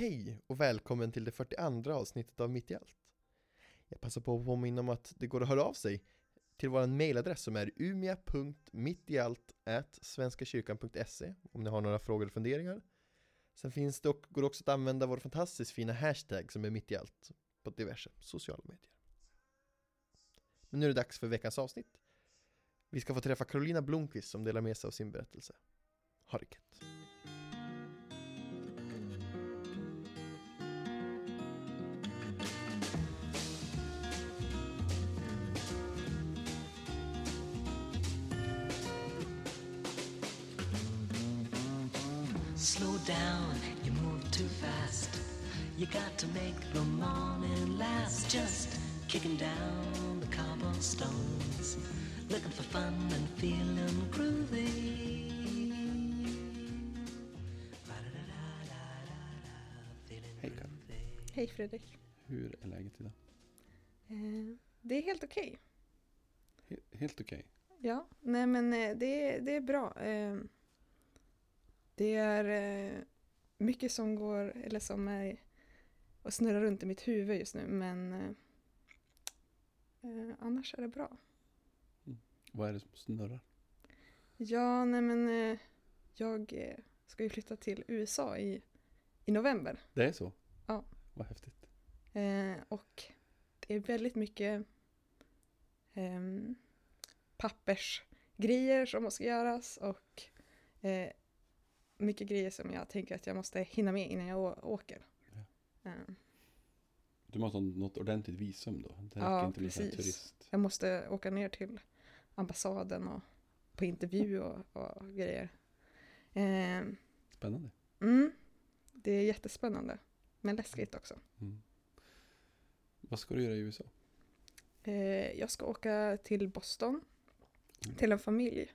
Hej och välkommen till det 42 avsnittet av Mitt i allt. Jag passar på att påminna om att det går att höra av sig till vår mejladress som är umia.mittiallt.svenskakyrkan.se om ni har några frågor eller funderingar. Sen finns det och, går det också att använda vår fantastiskt fina hashtag som är Mitt i allt på diverse sociala medier. Men nu är det dags för veckans avsnitt. Vi ska få träffa Carolina Blomqvist som delar med sig av sin berättelse. Ha det gött! Got to make the morning last. Just kicking down the cobblestones, looking for fun and feeling groovy. Hej Karin. Hej Fredrik. Hur är läget idag? Eh, det är helt okej. He- helt okej. Ja, nej men eh, det, det är bra. Eh, det är eh, mycket som går, eller som är och snurrar runt i mitt huvud just nu, men eh, eh, annars är det bra. Vad är det som snurrar? Ja, nej men eh, jag eh, ska ju flytta till USA i, i november. Det är så? Ja. Vad häftigt. Eh, och det är väldigt mycket ehm, pappersgrejer som måste göras och eh, mycket grejer som jag tänker att jag måste hinna med innan jag åker. Du måste ha något ordentligt visum då? Det Ja, inte med precis. turist. jag måste åka ner till ambassaden och på intervju och, och grejer. Eh, Spännande. mm, det är jättespännande, men läskigt också. Mm. Vad ska du göra i USA? Eh, jag ska åka till Boston Mm. till en familj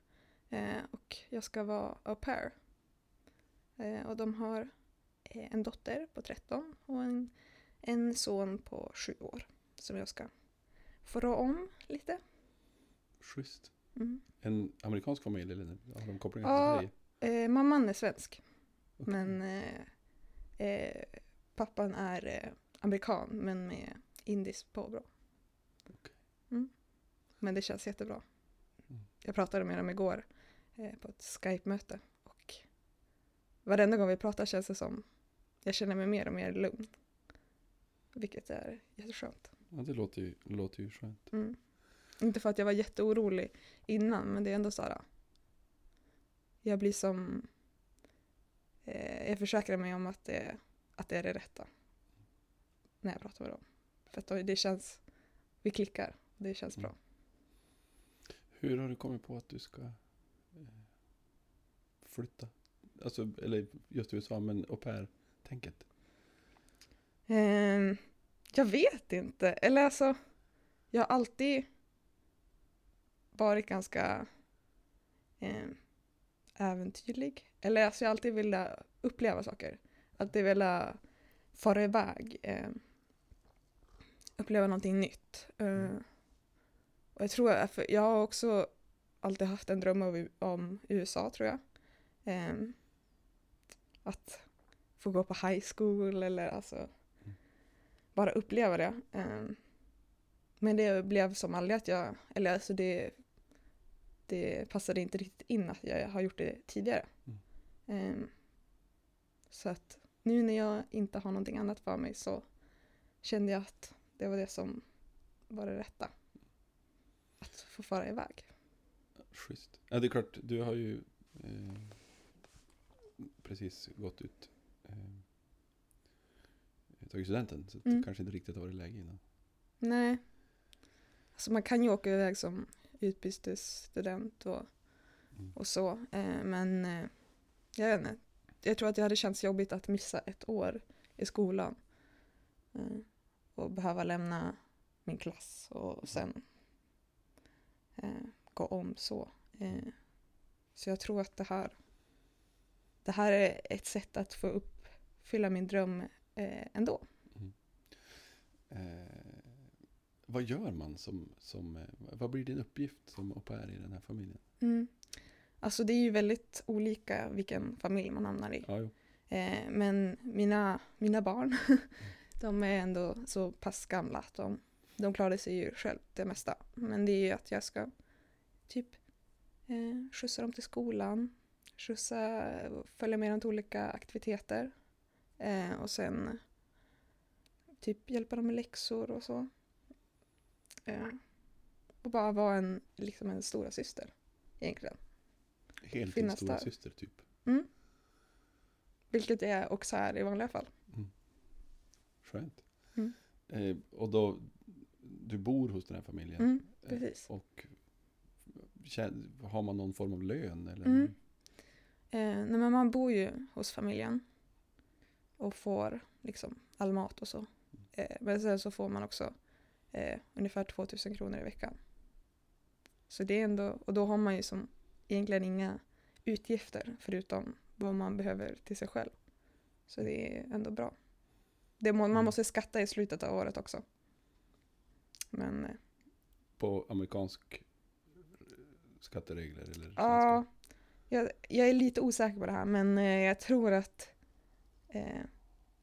eh, och jag ska vara au pair. Eh, och de har en dotter på 13 och en, en son på 7 år som jag ska få rå om lite. Schysst. Mm. En amerikansk familj eller har de kopplingar Ja. till Sverige? Eh, mamman är svensk Okej. men eh, eh, pappan är eh, amerikan men med indiskt påbrå. Okej. Mm. Men det känns jättebra. Mm. Jag pratade med dem igår eh, på ett Skype-möte och varenda gång vi pratar känns det som jag känner mig mer och mer lugn. Vilket är jätteskönt. Ja, det låter ju, låter ju skönt. Mm. Inte för att jag var jätteorolig innan men det är ändå så här. Jag blir som eh, jag försäkrar mig om att det, att det är det rätta. När jag pratar med dem. För att det känns, vi klickar. Det känns bra. Hur har du kommit på att du ska eh, flytta? Alltså, eller just USA, men au pair-tänket. Ehm, jag vet inte. Eller alltså, jag har alltid varit ganska ehm, äventyrlig. Eller alltså, jag har alltid velat uppleva saker. Alltid velat fara iväg. ehm, uppleva någonting nytt. Ehm, och jag tror, för jag har också alltid haft en dröm om, om USA tror jag. Ehm, att få gå på high school eller alltså bara uppleva det. Ehm, Men det blev som aldrig att jag, eller alltså det, det passade inte riktigt in att jag har gjort det tidigare. Mm. Ehm, Så att nu när jag inte har någonting annat för mig så kände jag att det var det som var det rätta. Att få fara iväg. Schysst. Ja, det är klart, du har ju eh, precis gått ut. Tagit studenten, så Mm. det kanske inte riktigt har varit läge innan. Nej. Alltså man kan ju åka iväg som utbytesstudent och, Mm. och så. Eh, men eh, jag vet inte. Jag tror att det hade känts jobbigt att missa ett år i skolan. Eh, och behöva lämna min klass och sen eh, gå om så. Eh, så jag tror att det här, det här är ett sätt att få uppfylla min dröm eh, ändå. Eh, vad gör man som, som eh, vad blir din uppgift som au pair i den här familjen? Mm. Alltså det är ju väldigt olika vilken familj man hamnar i. Ja. Eh, men mina, mina barn, de är ändå så pass gamla att de, de klarar sig ju själv det mesta. Men det är ju att jag ska typ eh, skjutsa dem till skolan, skjutsa, följa med dem till olika aktiviteter eh, och sen typ hjälpa dem med läxor och så. Eh, och bara vara en, liksom en stora syster egentligen. Helt Finnas stora där. syster typ. Mm. Vilket jag också är i vanliga fall. Skönt. Mm. Eh, och då, du bor hos den här familjen. Mm, Eh, precis. Och kä- har man någon form av lön? Eller? Mm. Eh, nej, men man bor ju hos familjen och får liksom all mat och så. Eh, men sen så får man också eh, ungefär 2000 kronor i veckan. Så det är ändå, och då har man ju som egentligen inga utgifter förutom vad man behöver till sig själv. Så det är ändå bra. Det må, man Mm. måste skatta i slutet av året också. Men eh, På amerikansk skatteregler? Eller? Ja, jag, jag är lite osäker på det här men eh, jag tror att, eh,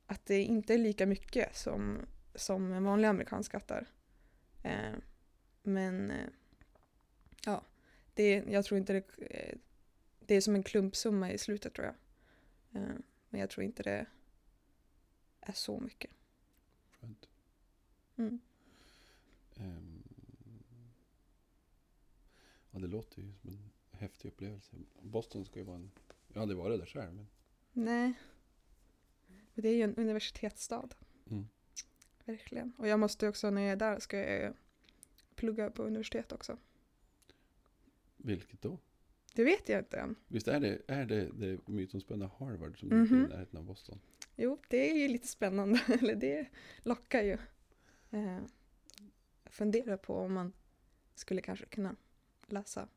att det inte är lika mycket som, som en vanlig amerikansk skattar. Eh, men eh, ja, det, jag tror inte det, eh, det är som en klumpsumma i slutet tror jag. Eh, men jag tror inte det är så mycket. Skönt. Mm. Ehm, ja, det låter ju som en häftig upplevelse. Boston ska ju vara en... Jag har aldrig varit där själv. Men... Nej, det är ju en universitetsstad. Mm. Verkligen. Och jag måste också när jag är där ska jag plugga på universitet också. Vilket då? Det vet jag inte än. Visst är det, är det, det mytomspunna Harvard som Mhm. ligger i närheten av Boston? Jo, det är ju lite spännande. Eller det lockar ju. Eh, funderar på om man skulle kanske kunna läsa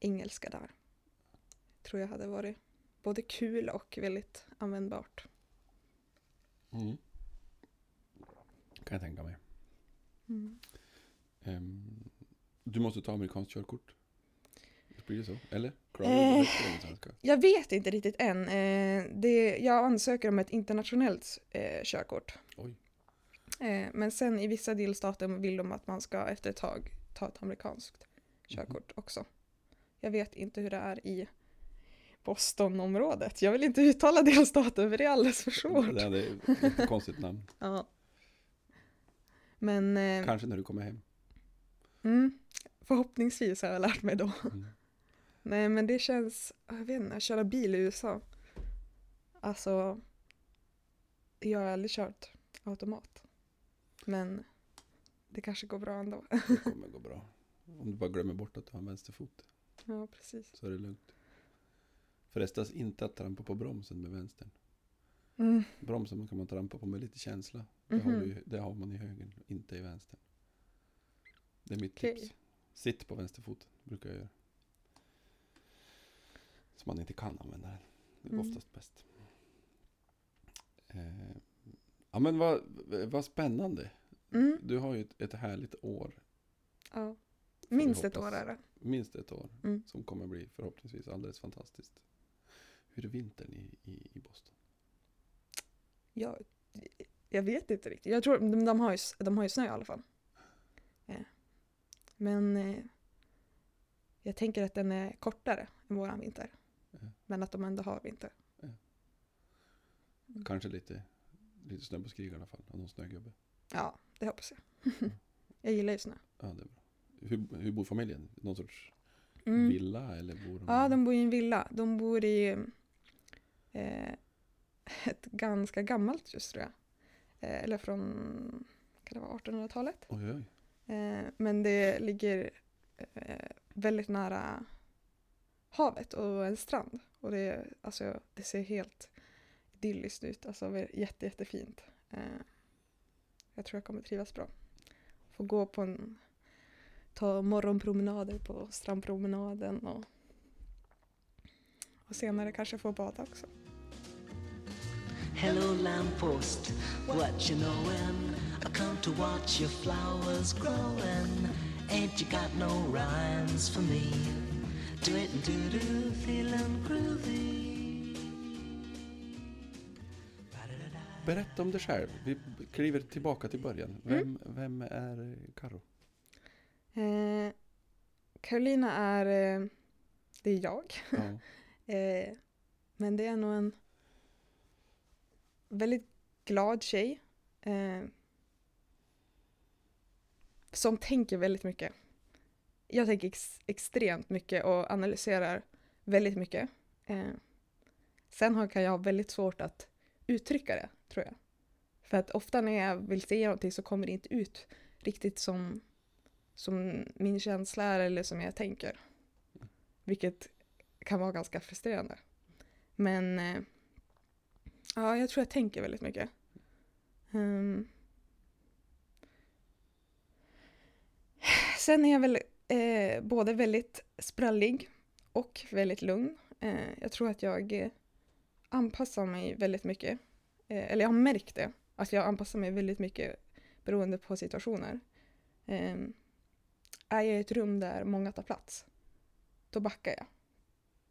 engelska där. Tror jag hade varit både kul och väldigt användbart. Mm. Kan jag tänka mig. Mm. Ehm, du måste ta amerikanskt körkort. Blir det så? Eller? Eh. Jag vet inte riktigt än. Eh, det, jag ansöker om ett internationellt eh, körkort. Oj. Eh, men sen i vissa delstater vill de att man ska efter ett tag ta ett amerikanskt körkort också. Jag vet inte hur det är i Bostonområdet. Jag vill inte uttala delstaten för det är alldeles för svårt. Det är ett konstigt namn. Ja. Men eh, Kanske när du kommer hem. mm, förhoppningsvis har jag lärt mig då. Mm. Nej men det känns, jag vet inte, att köra bil i USA. Alltså, jag har aldrig kört automat. Men det kanske går bra ändå. Det kommer gå bra. Om du bara glömmer bort att du har en vänsterfot Ja, precis. så är det lugnt. Förrestas inte att trampa på bromsen med vänstern. Mm. Bromsen kan man trampa på med lite känsla. Det, har, Mhm. du, det har man i högern, inte i vänstern. Det är mitt Okej. tips. Sitt på vänsterfoten, brukar jag göra. Så man inte kan använda den. Det är Mm. oftast bäst. Eh, ja men vad, vad spännande. Mm. Du har ju ett, ett härligt år. Ja. Minst ett år är det. Minst ett år. Mm. Som kommer bli förhoppningsvis alldeles fantastiskt. Hur är vintern i, i, i Boston? Jag, jag vet inte riktigt. Jag tror de, de, har, ju, de har ju snö i alla fall. Eh. Men eh, jag tänker att den är kortare än våran vinter. Ja. Men att de ändå har vinter. Kanske lite, lite snö på skrig i alla fall. Och någon snögubbe. Ja, det hoppas jag. jag gillar ju snö. Ja, det är bra. Hur, hur bor familjen? Någon sorts Mm. villa eller bor de... Ja, de bor i en villa. De bor i eh, ett ganska gammalt hus tror jag. Eh, eller från, kan det vara 1800-talet? Oj, oj. Eh, men det ligger eh, väldigt nära havet och en strand. Och det, alltså, det ser helt idylliskt ut, alltså jätte, jättefint. Eh, jag tror jag kommer trivas bra. Få gå på en, ta morgonpromenader på strandpromenaden och, och senare kanske få bada också. Hello, lamppost, what you knowin'? I come to watch your flowers growin'. Ain't you got no rhymes for me? Do it and do do, feelin' groovy. Berätta om dig själv. Vi kliver tillbaka till början. Vem, vem är Karo? Eh, Carolina är, eh, det är jag. Ja. Eh, men det är nog en väldigt glad tjej. Eh, som tänker väldigt mycket. Jag tänker ex- extremt mycket och analyserar väldigt mycket. Eh, sen kan jag ha väldigt svårt att uttrycka det, tror jag. För att ofta när jag vill säga någonting så kommer det inte ut riktigt som, som min känsla är eller som jag tänker. Vilket kan vara ganska frustrerande. Men eh, ja, jag tror jag tänker väldigt mycket. Um, sen är jag väl eh, både väldigt sprallig och väldigt lugn. Eh, jag tror att jag eh, anpassar mig väldigt mycket. Eh, eller jag har märkt det, att jag anpassar mig väldigt mycket beroende på situationer. Ehm. Är jag i ett rum där många tar plats, då backar jag.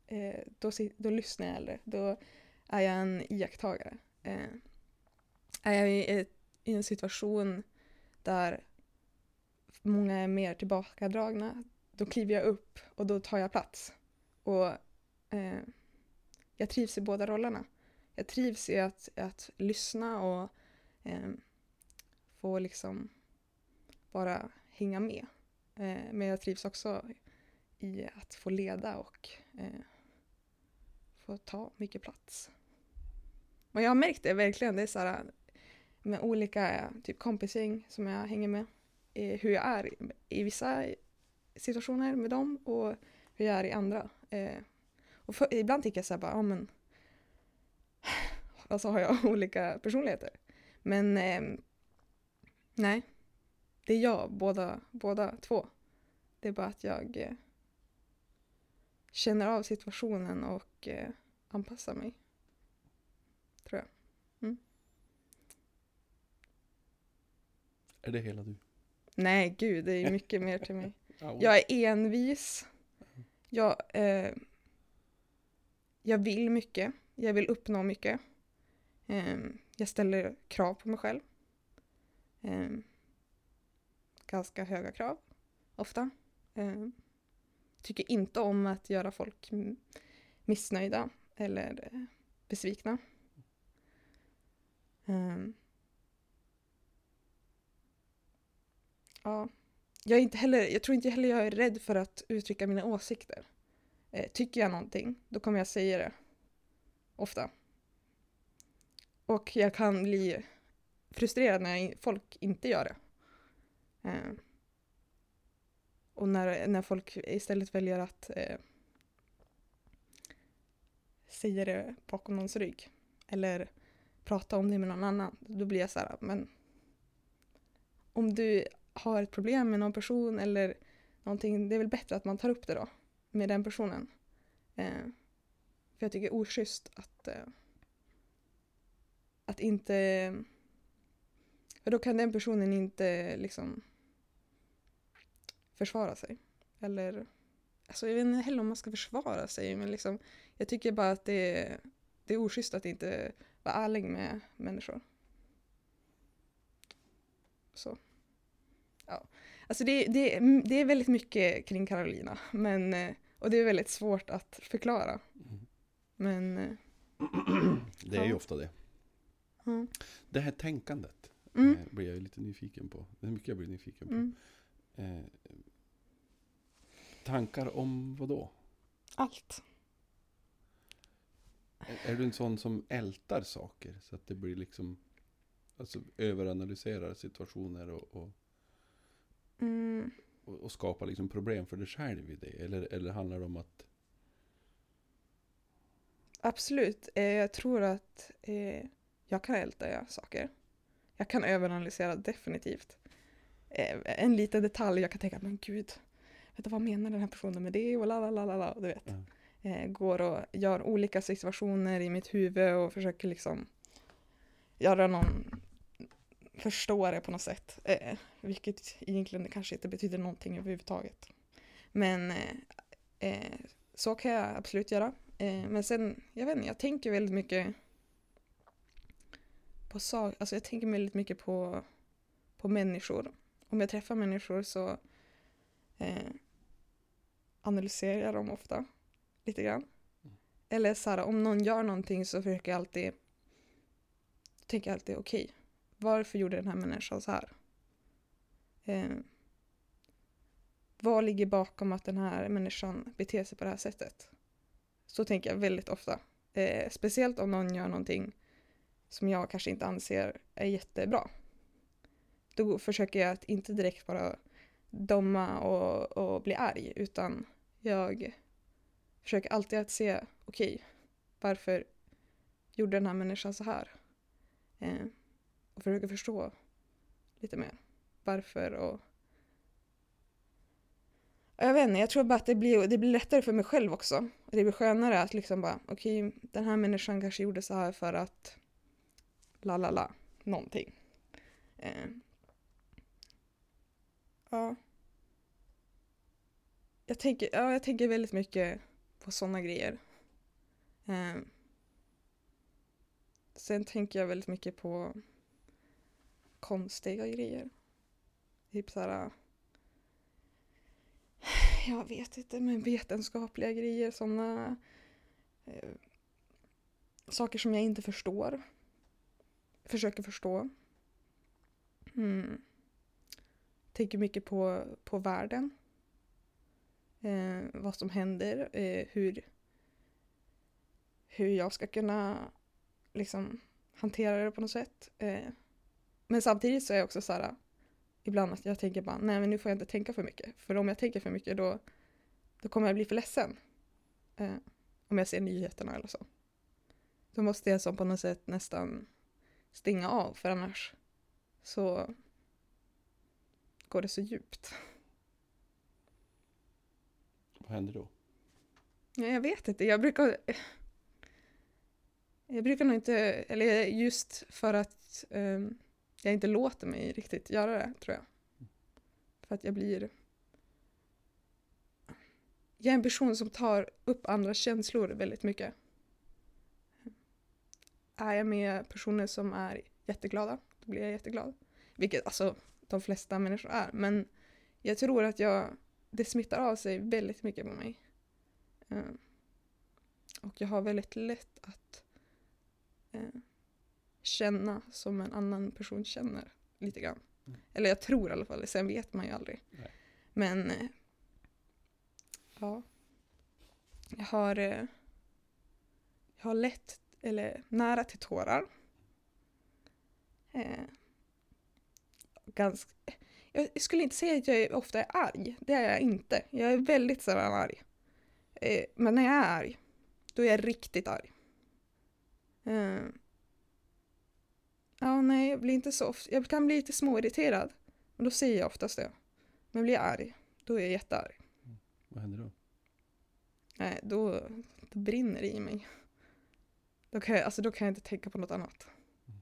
Eh, då, då lyssnar jag hellre. Då är jag en iakttagare. Eh, är jag i, ett, i en situation där många är mer tillbakadragna, då kliver jag upp och då tar jag plats. Och eh, jag trivs i båda rollerna. Jag trivs i att, att lyssna och eh, få liksom bara hänga med. Eh, men jag trivs också i att få leda och eh, får ta mycket plats. Och jag har märkt det verkligen. Det är så här, med olika eh, typ kompisgäng som jag hänger med. Eh, hur jag är i, i vissa situationer med dem och hur jag är i andra. Eh, och för, ibland tycker jag så här bara, ja men alltså har jag olika personligheter. Men eh, nej, det är jag båda, båda två. Det är bara att jag eh, känner av situationen och eh, anpassar mig. Tror jag. Är det hela du? Nej, gud, det är mycket mer till mig. Ja. Jag är envis. Jag, eh, jag vill mycket. Jag vill uppnå mycket. Eh, jag ställer krav på mig själv. Eh, ganska höga krav, ofta. Eh, tycker inte om att göra folk missnöjda eller besvikna. Um. ja, jag, är inte heller, jag tror inte heller jag är rädd för att uttrycka mina åsikter. Eh, tycker jag någonting, då kommer jag säga det. Ofta. Och jag kan bli frustrerad när folk inte gör det. Eh, och när, när folk istället väljer att eh, säga det bakom någons rygg. Eller prata om det med någon annan. Då blir jag så här, men om du har ett problem med någon person eller någonting, det är väl bättre att man tar upp det då med den personen. Eh, för jag tycker det är oschysst att, eh, att inte... För då kan den personen inte liksom försvara sig. Eller, alltså jag vet inte heller om man ska försvara sig, men liksom, jag tycker bara att det är, det är oschysst att inte vara ärlig med människor. Så. Ja. Alltså det, det, det är väldigt mycket kring Carolina, men, eh, och det är väldigt svårt att förklara. Mm. Men, eh, Det är ju Ja. ofta det. ja. Det här tänkandet Mm, eh, blir jag lite nyfiken på. Det är mycket jag blir nyfiken på. mm. Eh, tankar om vad då? Allt. Är, är du en sån som ältar saker så att det blir liksom Alltså överanalyserar situationer och, och, Mm. och, och skapar liksom problem för dig själv i det? Eller, eller handlar det om att Absolut. Eh, jag tror att eh, jag kan älta saker. Jag kan överanalysera definitivt. Eh, en liten detalj, jag kan tänka, men gud, vet du, vad menar den här personen med det? Och la, la, la, la, du vet. Ja. Eh, går och gör olika situationer i mitt huvud och försöker liksom göra någon förstå det på något sätt. Eh, vilket egentligen kanske inte betyder någonting överhuvudtaget. Men eh, eh, så kan jag absolut göra. Eh, men sen, jag vet inte, jag tänker väldigt mycket på saker. alltså jag tänker väldigt mycket på, på människor. Om jag träffar människor så eh, analyserar jag dem ofta lite grann. Eller så här, om någon gör någonting så försöker jag alltid tänker jag alltid okej, varför gjorde den här människan så här? Eh, vad ligger bakom att den här människan beter sig på det här sättet? Så tänker jag väldigt ofta. Eh, speciellt om någon gör någonting som jag kanske inte anser är jättebra. Då försöker jag att inte direkt bara döma och, och bli arg, utan jag försöker alltid att se, okej, varför gjorde den här människan så här? Eh, och försöker förstå lite mer varför och jag vet inte, jag tror bara att det blir, det blir lättare för mig själv också. Det blir skönare att liksom bara, okej, den här människan kanske gjorde så här för att la la la, någonting. Eh, ja. Jag tänker, ja, jag tänker väldigt mycket på sådana grejer. Eh, sen tänker jag väldigt mycket på konstiga grejer. Typ såhär äh, jag vet inte, men vetenskapliga grejer, sådana eh, saker som jag inte förstår. Försöker förstå. Mm. Tänker mycket på, på världen. Eh, vad som händer, eh, hur, hur jag ska kunna liksom hantera det på något sätt. Eh, men samtidigt så är jag också så här ibland att jag tänker bara, nej men nu får jag inte tänka för mycket. För om jag tänker för mycket då, då kommer jag bli för ledsen. Eh, om jag ser nyheterna eller så. Då måste jag som på något sätt nästan stänga av för annars så går det så djupt. Vad händer då? Ja, jag vet inte, jag brukar jag brukar nog inte, eller just för att um, jag inte låter mig riktigt göra det, tror jag. För att jag blir... Jag är en person som tar upp andra känslor väldigt mycket. Är jag med personer som är jätteglada, då blir jag jätteglad. Vilket alltså de flesta människor är. Men jag tror att jag, det smittar av sig väldigt mycket på mig. Uh, och jag har väldigt lätt att uh, känna som en annan person känner lite grann. Mm. Eller jag tror i alla fall, sen vet man ju aldrig. Nej. Men eh, ja, jag har, eh, jag har lätt, eller nära till tårar. Eh, ganska, jag skulle inte säga att jag ofta är arg, det är jag inte. Jag är väldigt sällan arg. Eh, men när jag är arg, då är jag riktigt arg. Eh, Ja, nej, jag blir inte så ofta. Jag kan bli lite småirriterad. Och då säger jag oftast det. Men blir jag arg, då är jag jättearg. Mm. Vad händer då? Nej, då, då brinner det i mig. Då kan, jag, alltså, då kan jag inte tänka på något annat. Mm.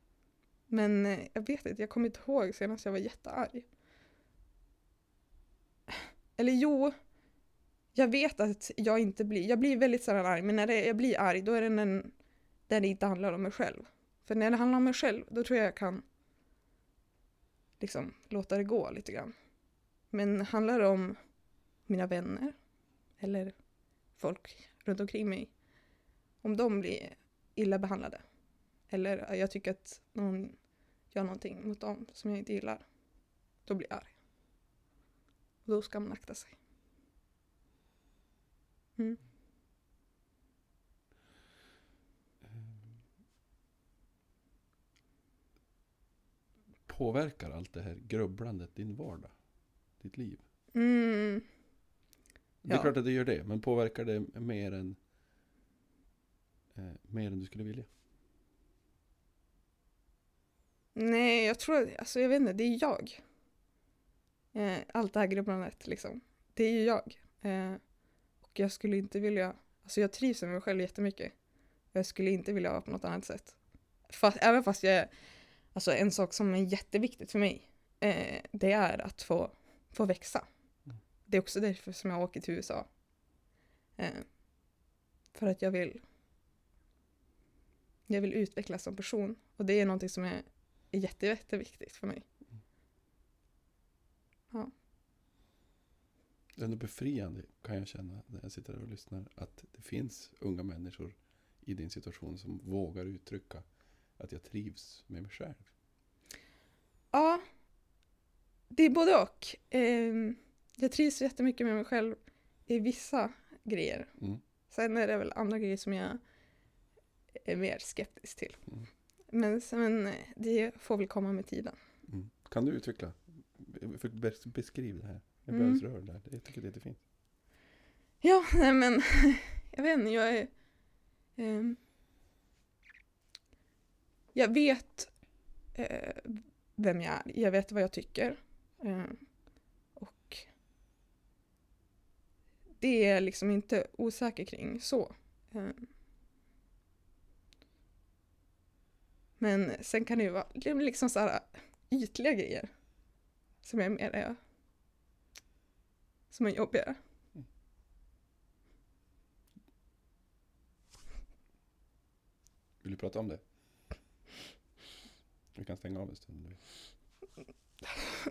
Men eh, jag vet inte, jag kommer inte ihåg senast jag var jättearg. Eller jo, jag vet att jag inte blir, jag blir väldigt sällan arg, men när det, jag blir arg då är det när, när det inte handlar om mig själv. För när det handlar om mig själv, då tror jag jag kan liksom låta det gå lite grann. Men handlar det om mina vänner eller folk runt omkring mig, om de blir illa behandlade eller jag tycker att någon gör någonting mot dem som jag inte gillar, då blir jag arg. Då ska man akta sig. Mm. påverkar allt det här grubblandet din vardag? Ditt liv? Mm. Det är ja. klart att det gör det, men påverkar det mer än, eh, mer än du skulle vilja? Nej, jag tror, alltså jag vet inte, det är jag. Eh, allt det här grubblandet liksom. Det är ju jag. Eh, och jag skulle inte vilja, alltså jag trivs med mig själv jättemycket. Jag skulle inte vilja vara på något annat sätt. Fast, även fast jag Alltså en sak som är jätteviktigt för mig, eh, det är att få, få växa. Mm. Det är också därför som jag åker till USA. Eh, för att jag vill jag vill utvecklas som person. Och det är någonting som är, är jätte, jätteviktigt för mig. Det är ändå befriande kan jag känna när jag sitter och lyssnar. Att det finns unga människor i din situation som vågar uttrycka att jag trivs med mig själv. Ja, det är både och. Ehm, jag trivs jättemycket med mig själv i vissa grejer. Mm. Sen är det väl andra grejer som jag är mer skeptisk till. Mm. Men, men det får väl komma med tiden. Mm. Kan du utveckla? För- Beskriv det här. Jag Mm. blir alldeles rörd där. Jag tycker det är jättefint. Ja, nej men jag vet inte, jag är... ehm, jag vet eh, vem jag är, jag vet vad jag tycker. Eh, och det är jag liksom inte osäker kring så. Eh, men sen kan det ju vara liksom så här ytliga grejer som är mer är, som är jobbigare. Vill du prata om det? Vi kan stänga av en stund.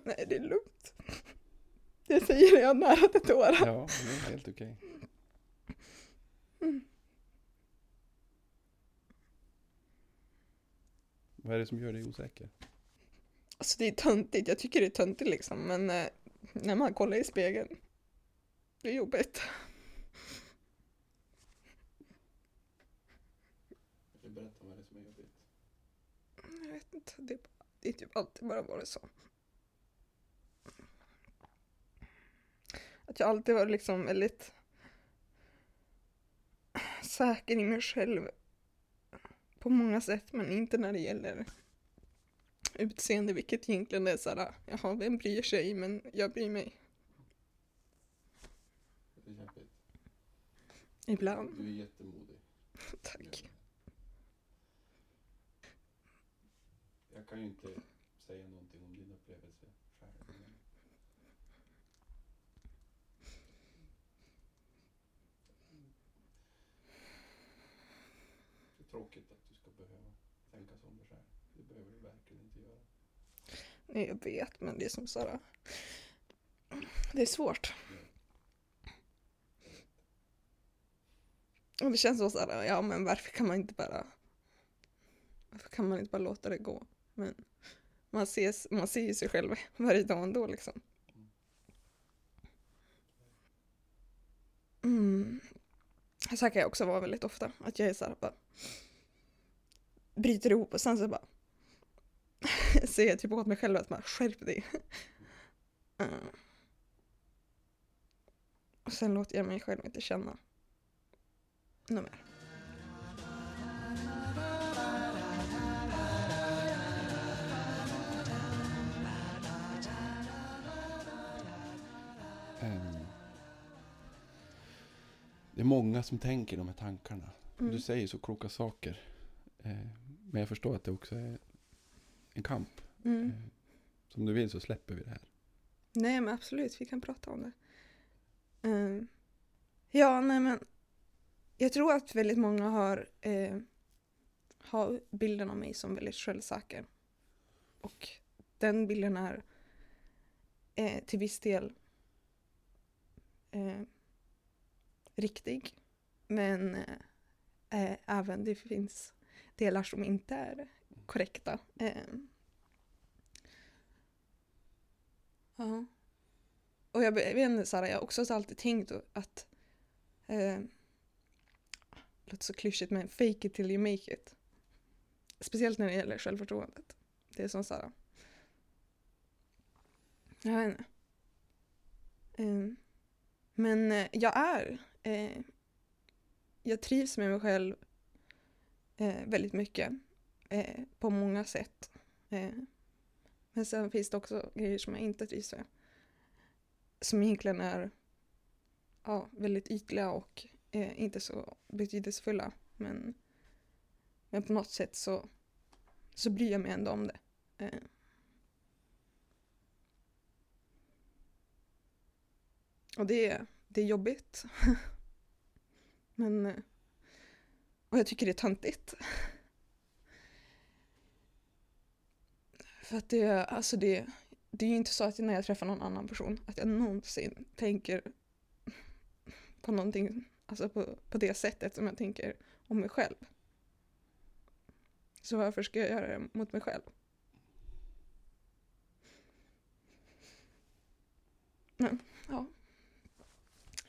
Nej, det är lugnt. Jag säger det, jag nära till tårar. Ja, det är helt okej. Vad är det som gör dig osäker? Alltså det är töntigt, jag tycker det är töntigt liksom, men eh, när man kollar i spegeln, det är jobbigt. Berätta vad det är som är jobbigt. Jag vet inte, det, det är typ alltid bara varit så. Att jag alltid varit liksom väldigt säker i mig själv på många sätt, men inte när det gäller utseende, vilket egentligen är såhär, jaha, vem bryr sig, men jag bryr mig Det är kämpigt. ibland. Du är jättemodig. Tack. Jag kan ju inte säga någonting om din upplevelse själv. Det är tråkigt att du ska behöva tänka så om dig själv. Det behöver du verkligen inte göra. Nej, jag vet, men det är som såhär, det är svårt. Och det känns så såhär, ja men varför kan man inte bara, varför kan man inte bara låta det gå? Men man ser, man ser ju sig själv varje dag ändå liksom. Mm. Så här kan jag också vara väldigt ofta, att jag är såhär bara bryter ihop och sen så bara säger jag typ åt mig själv att man skärp dig. Mm. Och sen låter jag mig själv inte känna något mer. Ehm, det är många som tänker de här tankarna. Mm. Du säger så kloka saker. Eh, men jag förstår att det också är en kamp. Mm. Eh, som du vill så släpper vi det här. Nej men absolut, vi kan prata om det. Ehm, ja, nej men jag tror att väldigt många har, eh, har bilden av mig som väldigt självsäker. Och den bilden är eh, till viss del riktig. Men även det finns delar som inte är korrekta. Eh, Ja. Och jag, jag vet inte, Sara, jag har också alltid tänkt att, eh, låter så klyschigt men fake it till you make it. Speciellt när det gäller självförtroendet. Det är som Sara. Jag vet inte. Eh, men eh, jag är, eh, jag trivs med mig själv eh, väldigt mycket. Eh, på många sätt. Eh, men sen finns det också grejer som jag inte trivs med. Som egentligen är ja, väldigt ytliga och eh, inte så betydelsefulla. Men, men på något sätt så, så bryr jag mig ändå om det. Eh. Och det, är- det är jobbigt. men, eh, och jag tycker det är töntigt. För att det, alltså det, det är ju inte så att när jag träffar någon annan person att jag någonsin tänker på någonting, alltså på, på det sättet som jag tänker om mig själv. Så varför ska jag göra det mot mig själv? Men, ja.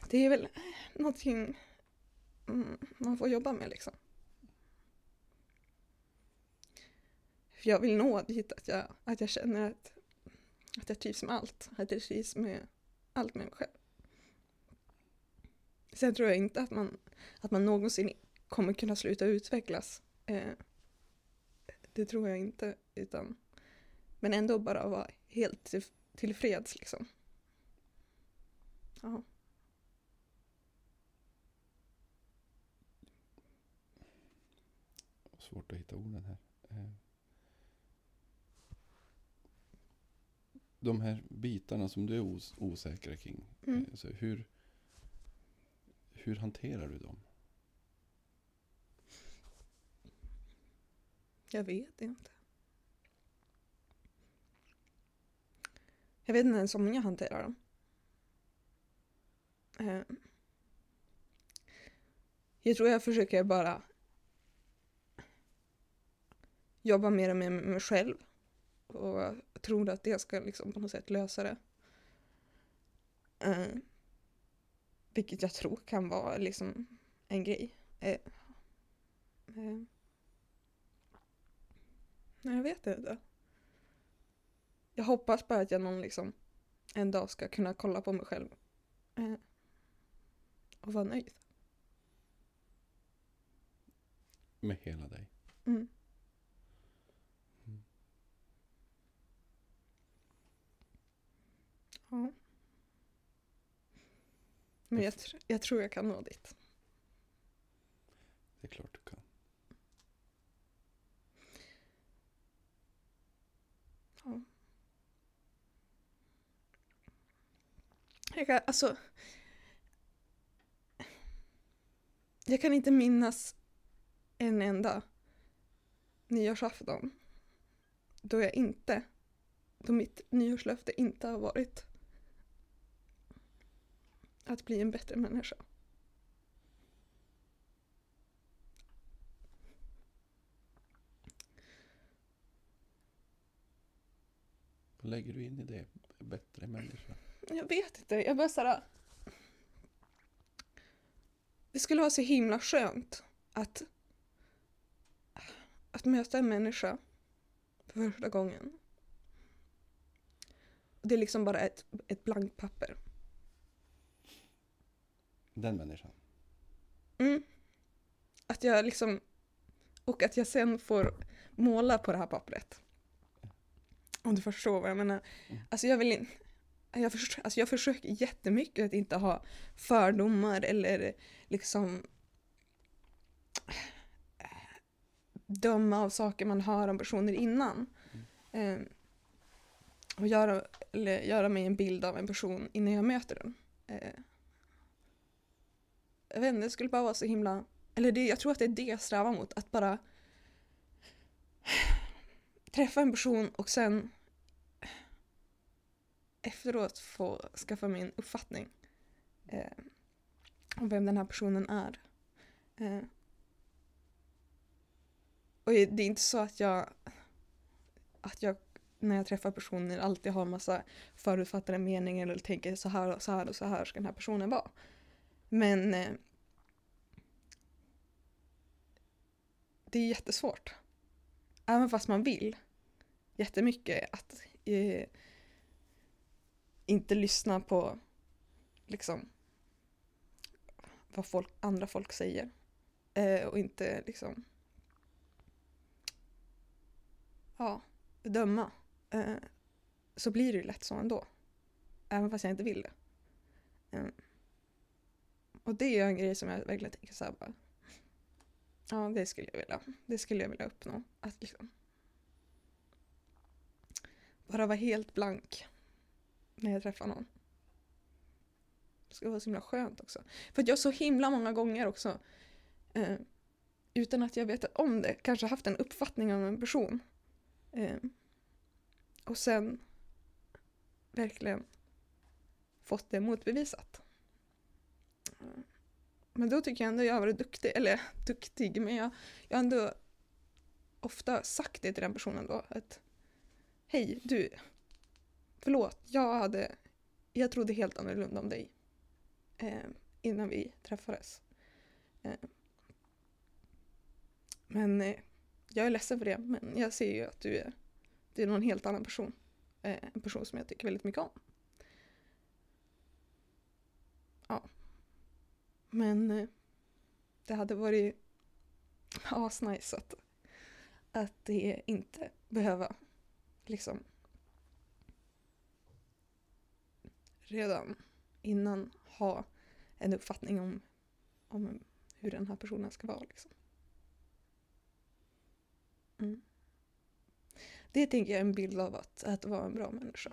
Det är väl någonting mm, man får jobba med liksom. För jag vill nå dit att jag, att jag känner att, att jag trivs med allt. Att jag trivs med allt med mig själv. Sen tror jag inte att man, att man någonsin kommer kunna sluta utvecklas. Eh, det tror jag inte. Utan, men ändå bara vara helt till, tillfreds liksom. Ja. Svårt att hitta orden här. Eh. De här bitarna som du är os osäker kring. Mm. eh, Så hur, hur hanterar du dem? Jag vet inte. Jag vet inte ens om jag hanterar dem. Eh, Jag tror jag försöker bara jobba mer med mig själv. Och tror att det ska liksom på något sätt lösa det. Eh, Vilket jag tror kan vara liksom en grej. Eh, eh, Nej, jag vet inte. Jag hoppas bara att jag någon liksom en dag ska kunna kolla på mig själv. Eh, och vara nöjd. Med hela dig. Mm. Ja. Men jag, tr- jag tror jag kan nå dit. Det är klart du kan. Ja. Jag kan, alltså... Jag kan inte minnas en enda nyårsafton då jag inte, då mitt nyårslöfte inte har varit att bli en bättre människa. Vad lägger du in i det? Bättre människa? Jag vet inte, jag bara såhär... Det skulle vara så himla skönt att, att möta en människa för första gången. Det är liksom bara ett, ett blankt papper. Den människan. Mm. Att jag liksom... Och att jag sen får måla på det här pappret. Om du förstår vad jag menar. Mm. Alltså jag vill inte... Jag, förs- alltså jag försöker jättemycket att inte ha fördomar eller liksom döma av saker man hör om personer innan. Eh, och göra, eller göra mig en bild av en person innan jag möter den. Eh, jag vet inte, det skulle bara vara så himla... Eller det, jag tror att det är det jag strävar mot. Att bara träffa en person och sen efteråt få skaffa mig en uppfattning eh, om vem den här personen är. Eh, och det är inte så att jag, att jag när jag träffar personer alltid har en massa förutfattade meningar eller tänker så här och så här och så här ska den här personen vara. Men eh, det är jättesvårt. Även fast man vill jättemycket att eh, inte lyssna på liksom vad folk, andra folk säger. Eh, och inte liksom ja, döma. Eh, så blir det ju lätt så ändå. Även fast jag inte vill det. Eh, och det är en grej som jag verkligen tänker så här bara. Ja, det skulle jag vilja. Det skulle jag vilja uppnå. Att liksom bara vara helt blank när jag träffar någon. Det skulle vara så himla skönt också. För att jag så himla många gånger också eh, utan att jag vetat om det kanske haft en uppfattning om en person. Eh, Och sen verkligen fått det motbevisat. Men då tycker jag ändå jag har varit duktig, eller duktig, men jag, jag har ändå ofta sagt det till den personen då att Hej, du, förlåt, jag hade, jag trodde helt annorlunda om dig eh, innan vi träffades. Eh, men eh, jag är ledsen för det, men jag ser ju att du är, du är någon helt annan person. Eh, en person som jag tycker väldigt mycket om. Ja. Men eh, det hade varit asnice att, att det inte behöva liksom redan innan ha en uppfattning om, om hur den här personen ska vara. Liksom. Mm. Det tänker jag är en bild av att, att vara en bra människa.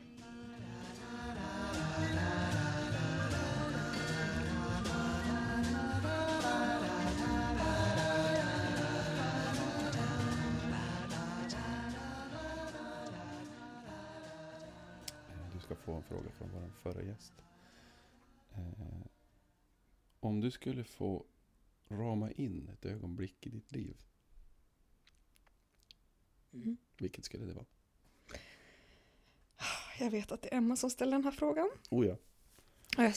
Få en fråga från vår förra gäst. Eh, om du skulle få rama in ett ögonblick i ditt liv, Mm. vilket skulle det vara? Jag vet att det är Emma som ställer den här frågan. Oh ja.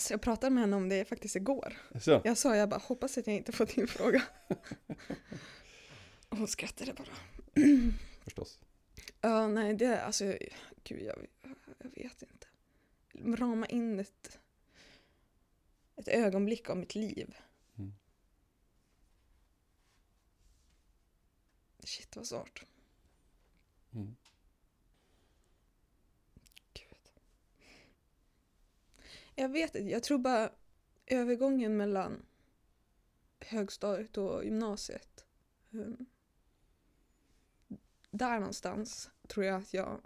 Jag, pratade med henne om det faktiskt igår. Så. Jag sa jag bara hoppas att jag inte får din fråga. Och hon skrattade bara. Förstås. Ja, nej det är alltså, gud jag, jag vet inte. Rama in ett, ett ögonblick av mitt liv. Mm. Shit vad svårt. Mm. Gud. Jag vet inte, jag tror bara övergången mellan högstadiet och gymnasiet. um, där någonstans tror jag att jag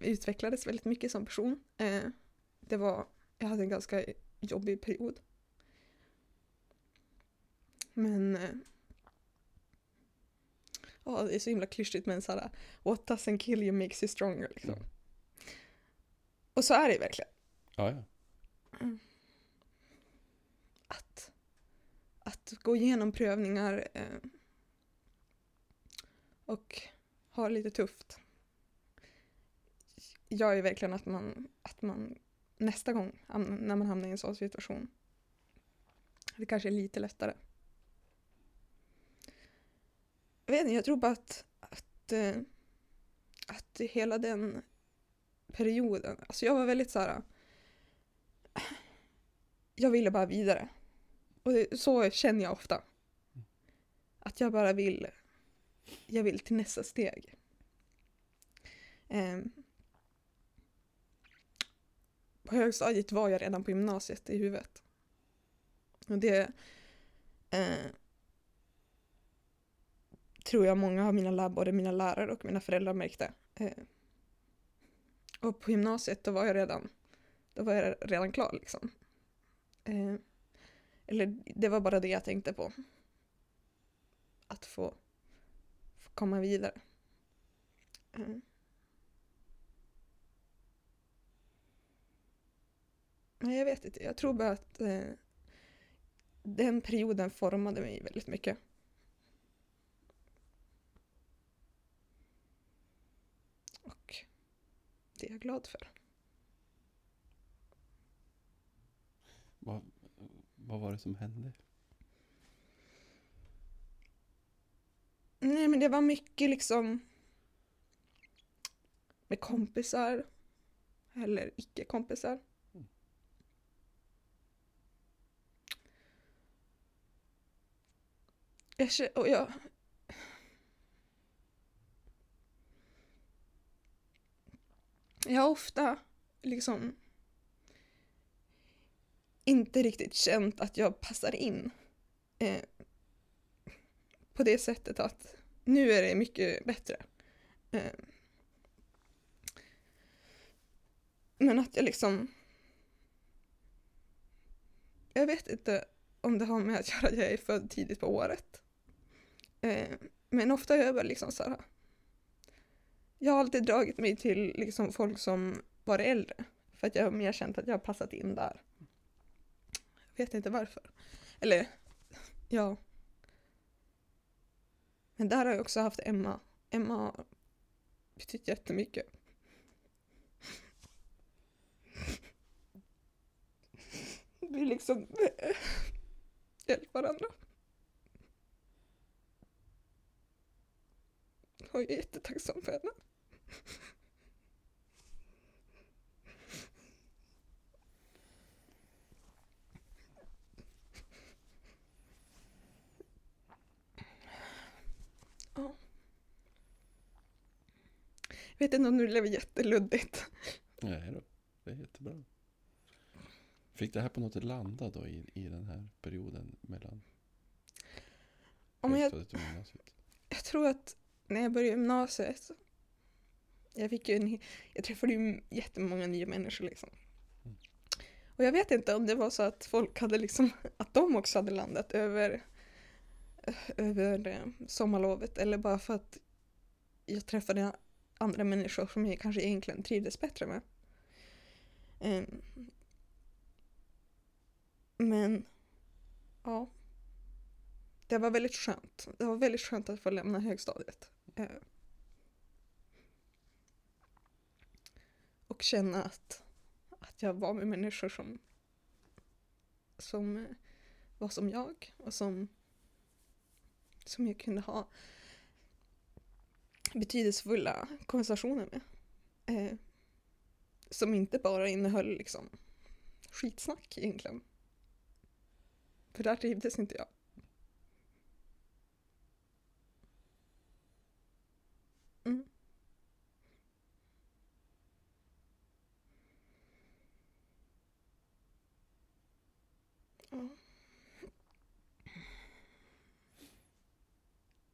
utvecklades väldigt mycket som person. Eh, det var, jag hade en ganska jobbig period. Men eh, ja, det är så himla klyschigt men såhär What doesn't kill you makes you stronger liksom. Mm. Och så är det verkligen. Ja, ja. Att, att gå igenom prövningar eh, och ha lite tufft gör ju verkligen att man, att man nästa gång när man hamnar i en sån situation det kanske är lite lättare. Jag vet inte, jag tror bara att, att, eh, att hela den perioden, alltså jag var väldigt så här. Jag ville bara vidare. Och det, så känner jag ofta. Att jag bara vill, jag vill till nästa steg. Ehm, på högstadiet var jag redan på gymnasiet i huvudet. Och det eh, tror jag många av mina, lär, både mina lärare och mina föräldrar märkte. Eh, och på gymnasiet då var jag redan, då var jag redan klar liksom. Eh, eller det var bara det jag tänkte på. Att få, få komma vidare. Eh. Nej, jag vet inte. Jag tror bara att eh, den perioden formade mig väldigt mycket. Och det är jag glad för. Vad, vad var det som hände? Nej, men det var mycket liksom med kompisar eller icke-kompisar. Jag, känner, och jag, jag har ofta liksom inte riktigt känt att jag passar in. Eh, på det sättet att nu är det mycket bättre. Eh, men att jag liksom... Jag vet inte om det har med att göra att jag är född tidigt på året. Eh, men ofta har jag bara liksom så här jag har alltid dragit mig till liksom folk som var äldre. För att jag har mer känt att jag har passat in där. Jag vet inte varför. Eller, ja. Men där har jag också haft Emma. Emma har betytt jättemycket. Vi liksom eh, hjälper varandra. Jag är jättetacksam för henne. Ja. Jag vet inte om det blev jätteluddigt. Nej då, det är jättebra. Fick det här på något sätt landa då i, i den här perioden mellan Om jag, jag tror att när jag började gymnasiet, jag fick ju en, jag träffade ju jättemånga nya människor liksom. Mm. Och jag vet inte om det var så att folk hade liksom, att de också hade landat över, över eh, sommarlovet eller bara för att jag träffade andra människor som jag kanske egentligen trivdes bättre med. Ehm, men, ja. Det var väldigt skönt. Det var väldigt skönt att få lämna högstadiet. Eh, och känna att, att jag var med människor som, som eh, var som jag och som, som jag kunde ha betydelsefulla konversationer med. Eh, som inte bara innehöll liksom skitsnack egentligen. För där trivdes inte jag. Mm. Ja.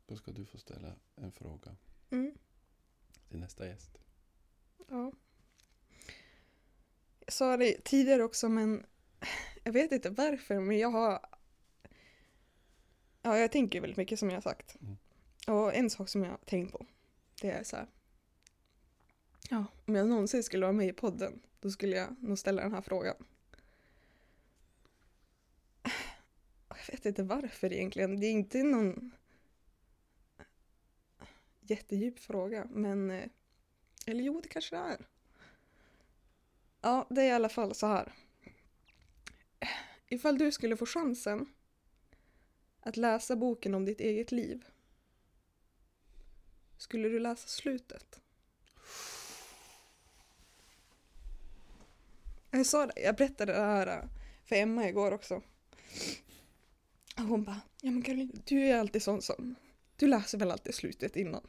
Då ska du få ställa en fråga Mm. till nästa gäst. Ja. Jag sa det tidigare också men jag vet inte varför men jag har Ja, jag tänker väldigt mycket som jag har sagt. Mm. Och en sak som jag har tänkt på det är så här. Ja, om jag någonsin skulle vara med i podden då skulle jag nog ställa den här frågan. Jag vet inte varför egentligen. Det är inte någon jättedjup fråga men eh, eller jo, det kanske det är. Ja, det är i alla fall så här. Ifall du skulle få chansen att läsa boken om ditt eget liv. Skulle du läsa slutet? Jag sa det, jag berättade det här eh, för Emma igår också. Och hon bara, ja men Caroline, du är alltid sån som, du läser väl alltid slutet innan?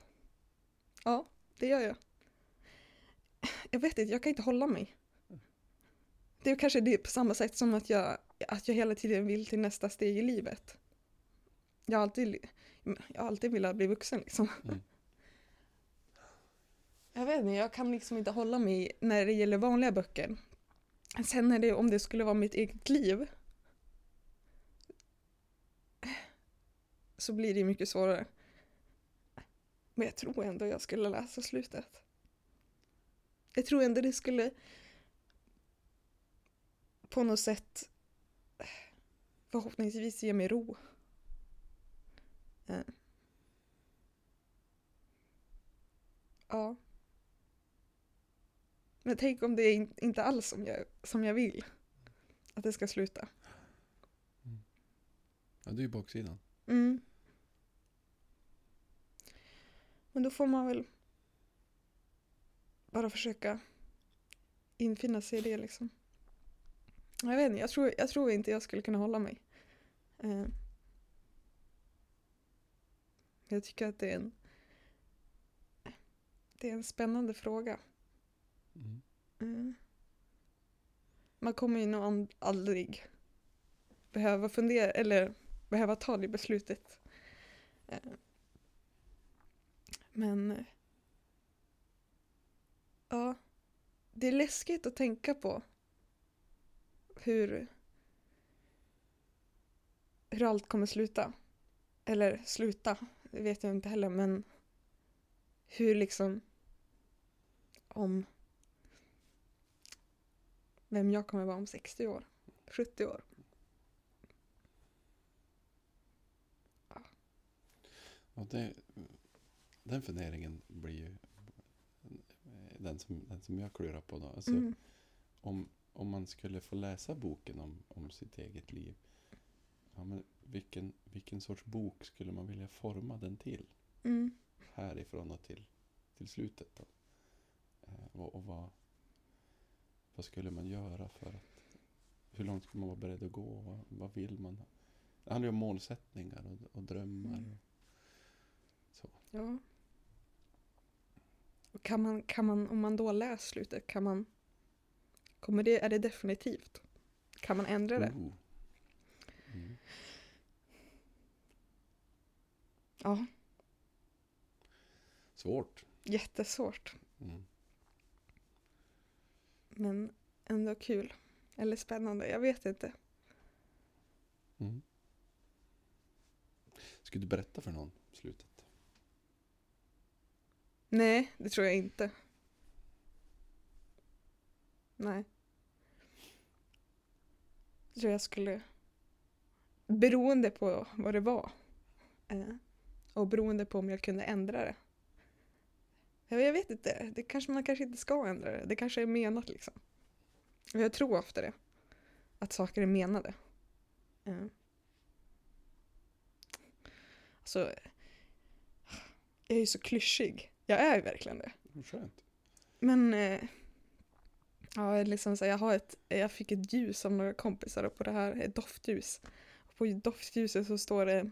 Ja, det gör jag. Jag vet inte, jag kan inte hålla mig. Det är kanske det på samma sätt som att jag, att jag hela tiden vill till nästa steg i livet. Jag har alltid, jag har alltid velat bli vuxen liksom. Mm. Jag vet inte, jag kan liksom inte hålla mig när det gäller vanliga böcker. Sen när det, om det skulle vara mitt eget liv så blir det mycket svårare. Men jag tror ändå jag skulle läsa slutet. Jag tror ändå det skulle på något sätt förhoppningsvis ge mig ro. Eh. Ja. Men tänk om det är in- inte alls som jag, som jag vill att det ska sluta. Ja, det är ju baksidan. Mm. Men då får man väl bara försöka infinna sig i det liksom. Jag vet inte, jag tror, jag tror inte jag skulle kunna hålla mig. Eh. Jag tycker att det är en det är en spännande fråga. Mm. Mm. Man kommer ju nog aldrig behöva fundera eller behöva ta det beslutet. Eh, men ja, det är läskigt att tänka på hur hur allt kommer sluta. Eller sluta, det vet jag inte heller men hur liksom om vem jag kommer vara om 60 år, 70 år. Och det, den funderingen blir ju den som, den som jag klurar på då. Alltså, Mm. om, om man skulle få läsa boken om, om sitt eget liv. Ja, men vilken, vilken sorts bok skulle man vilja forma den till? Mm. Härifrån och till, till slutet. Då? Eh, och och vad, vad skulle man göra för att... Hur långt skulle man vara beredd att gå? Vad, vad vill man? Det handlar ju om målsättningar och, och drömmar. Mm. Så. Ja. Och kan man, kan man, om man då läser slutet, kan man, kommer det, är det definitivt? Kan man ändra det? Oh. Mm. Ja, Svårt. jättesvårt. Mm. Men ändå kul. Eller spännande, jag vet inte. Mm. Ska du berätta för någon slutet? Nej, det tror jag inte. Nej. Jag tror jag skulle... Beroende på vad det var. Eh, och beroende på om jag kunde ändra det. Jag, vet inte, det kanske man kanske inte ska ändra det. Det kanske är menat liksom. Jag tror ofta det. Att saker är menade. Mm. Alltså, jag är ju så klyschig. Jag är verkligen det. Skönt. Men eh, ja, liksom så, jag, har ett, jag fick ett ljus av några kompisar och på det här, ett doftljus. Och på doftljuset så står det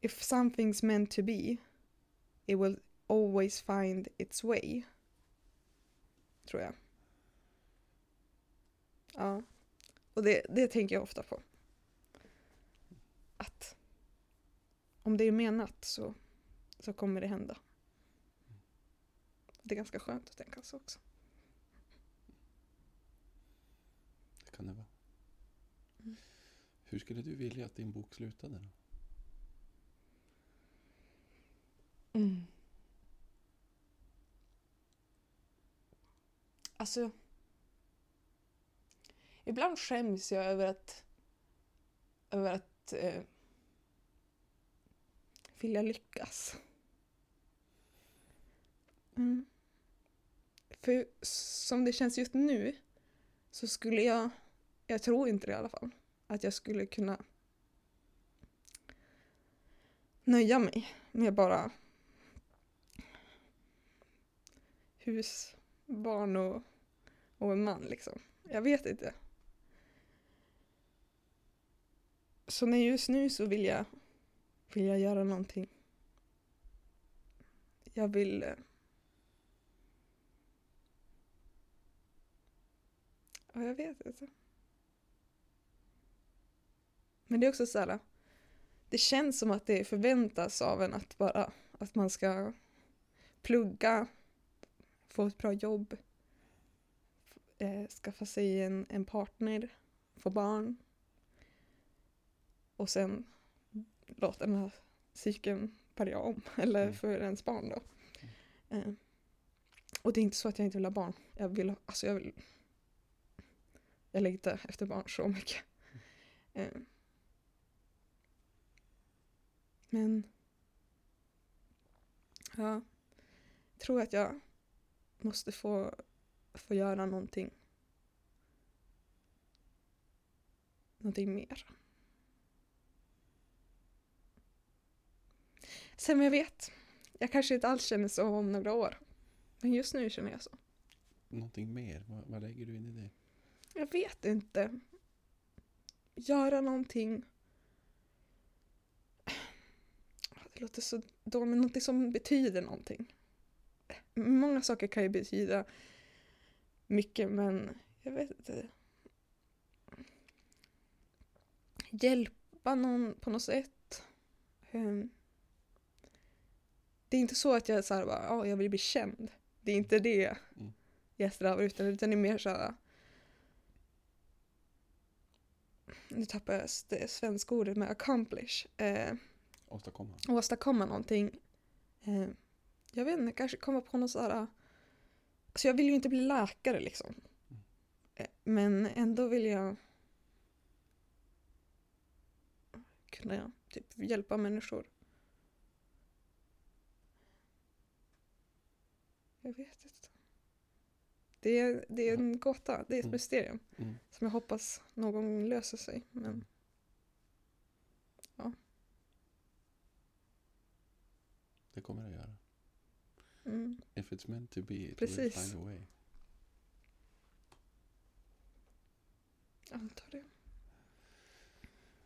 If something's meant to be it will always find its way. Tror jag. Ja. Och det, det tänker jag ofta på. Att om det är menat så så kommer det hända. Det är ganska skönt att tänka så också. Det kan det vara. Mm. Hur skulle du vilja att din bok slutade? Då? Alltså, ibland skäms jag över att, över att eh, vilja lyckas. Mm. För som det känns just nu så skulle jag, jag tror inte det i alla fall, att jag skulle kunna nöja mig med bara hus, barn och, och en man liksom. Jag vet inte. Så när just nu så vill jag, vill jag göra någonting. Jag vill eh, Ja, jag vet inte. Men det är också så här. Det känns som att det förväntas av en att bara att man ska plugga, få ett bra jobb, eh, skaffa sig en, en partner, få barn och sen låta den här cykeln börja om, eller Mm. för ens barn då. Eh, och det är inte så att jag inte vill ha barn. Jag vill, alltså jag vill jag längtar efter barn så mycket. Eh, men ja, jag tror att jag måste få, få göra någonting. Någonting mer. Sen jag vet, jag kanske inte alls känner så om några år. Men just nu känner jag så. Någonting mer? Vad, vad lägger du in i det? Jag vet inte. Göra någonting. Det låter så dåligt, men någonting som betyder någonting. Många saker kan ju betyda mycket, men jag vet inte. Hjälpa någon på något sätt. Ehm, Det är inte så att jag så här, bara, "Ja, jag vill bli känd. Det är inte det Mm. jag strävar utan, utan det är mer så här nu tappar jag det svenska ordet med accomplish. Eh, Åstadkomma? åstadkomma någonting. Eh, jag vet inte, kanske komma på något sådär, alltså jag vill ju inte bli läkare liksom. Eh, Men ändå vill jag kunna typ hjälpa människor. Jag vet inte. Det är, det är en gåta, det är ett Mm. mysterium Mm. som jag hoppas någon gång löser sig. Men Det kommer det göra. mm, If it's meant to be, it will Precis. find a way. antar det.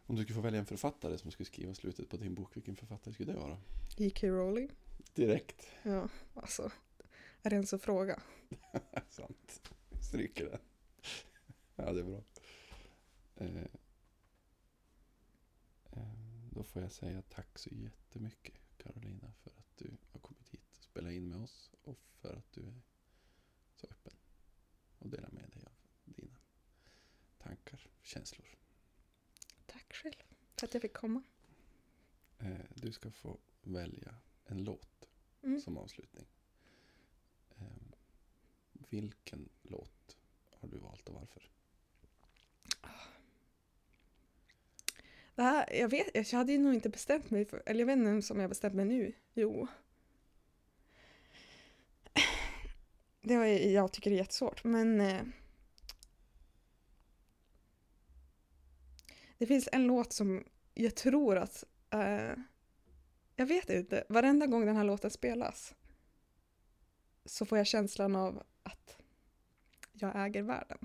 Om du skulle få välja en författare som skulle skriva slutet på din bok, vilken författare skulle det vara? J.K. Rowling. Direkt. Ja, alltså. Är det ens en fråga? Sant. Stryker den. ja, det är bra. Eh, eh, då får jag säga tack så jättemycket Carolina för att du har kommit hit och spelat in med oss och för att du är så öppen och delar med dig av dina tankar och känslor. Tack själv för att jag fick komma. Eh, du ska få välja en låt Mm. som avslutning. Eh, vilken låt har du valt och varför? Ah. Det här, jag, vet, jag hade ju nog inte bestämt mig för, eller jag vet inte ens om jag bestämt mig nu. Jo. Det var, jag tycker det är jättesvårt, men eh, det finns en låt som jag tror att, eh, jag vet inte, varenda gång den här låten spelas så får jag känslan av att jag äger världen.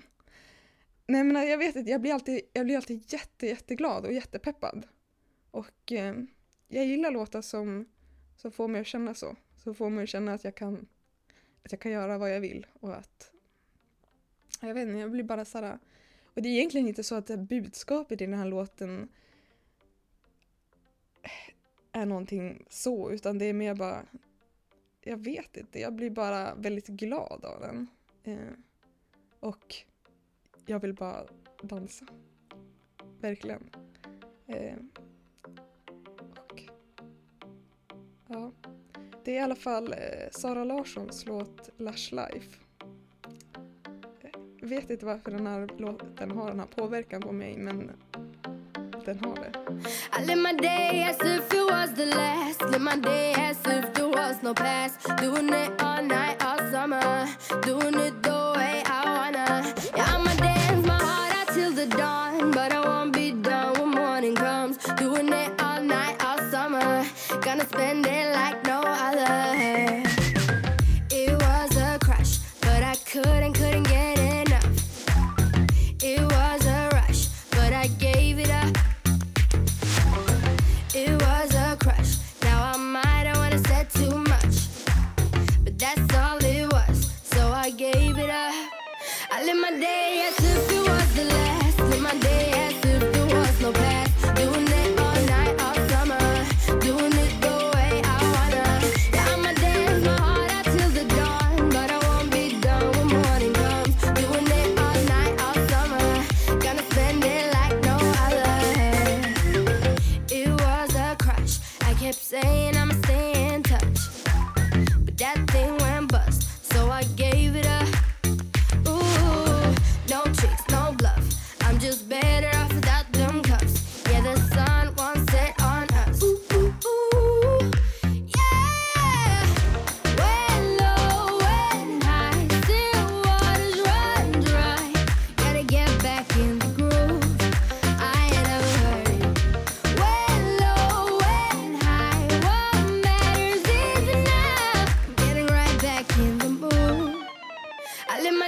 Nej men jag vet inte, jag blir alltid, jag blir alltid jätte, jätteglad och jättepeppad. Och eh, jag gillar låtar som, som får mig att känna så. Som får mig att känna att jag kan, att jag kan göra vad jag vill och att jag vet inte, jag blir bara såhär och det är egentligen inte så att det budskapet i den här låten är någonting så, utan det är mer bara jag vet inte, jag blir bara väldigt glad av den. Eh, och jag vill bara dansa. Verkligen. Eh, och, ja. Det är i alla fall eh, Sara Larssons låt Lush Life. Jag vet inte varför den här låten har den här påverkan på mig, men den har det. I live my day as if it was the last. Live my day as if there was no past. Doing it all night, all summer. Doing it though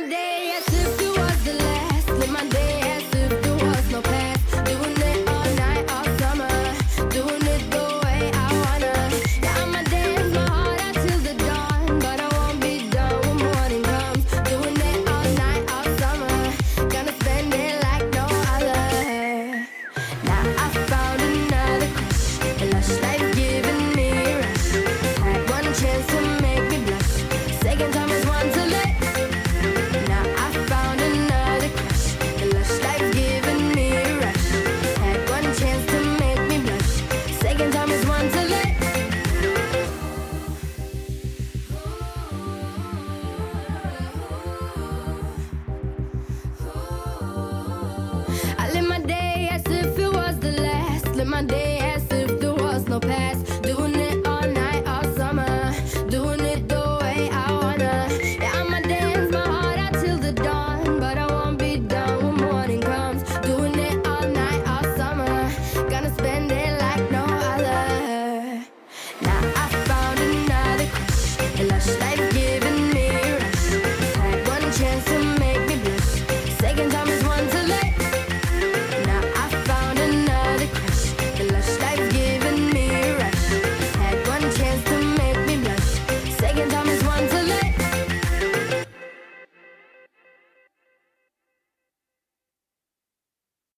one day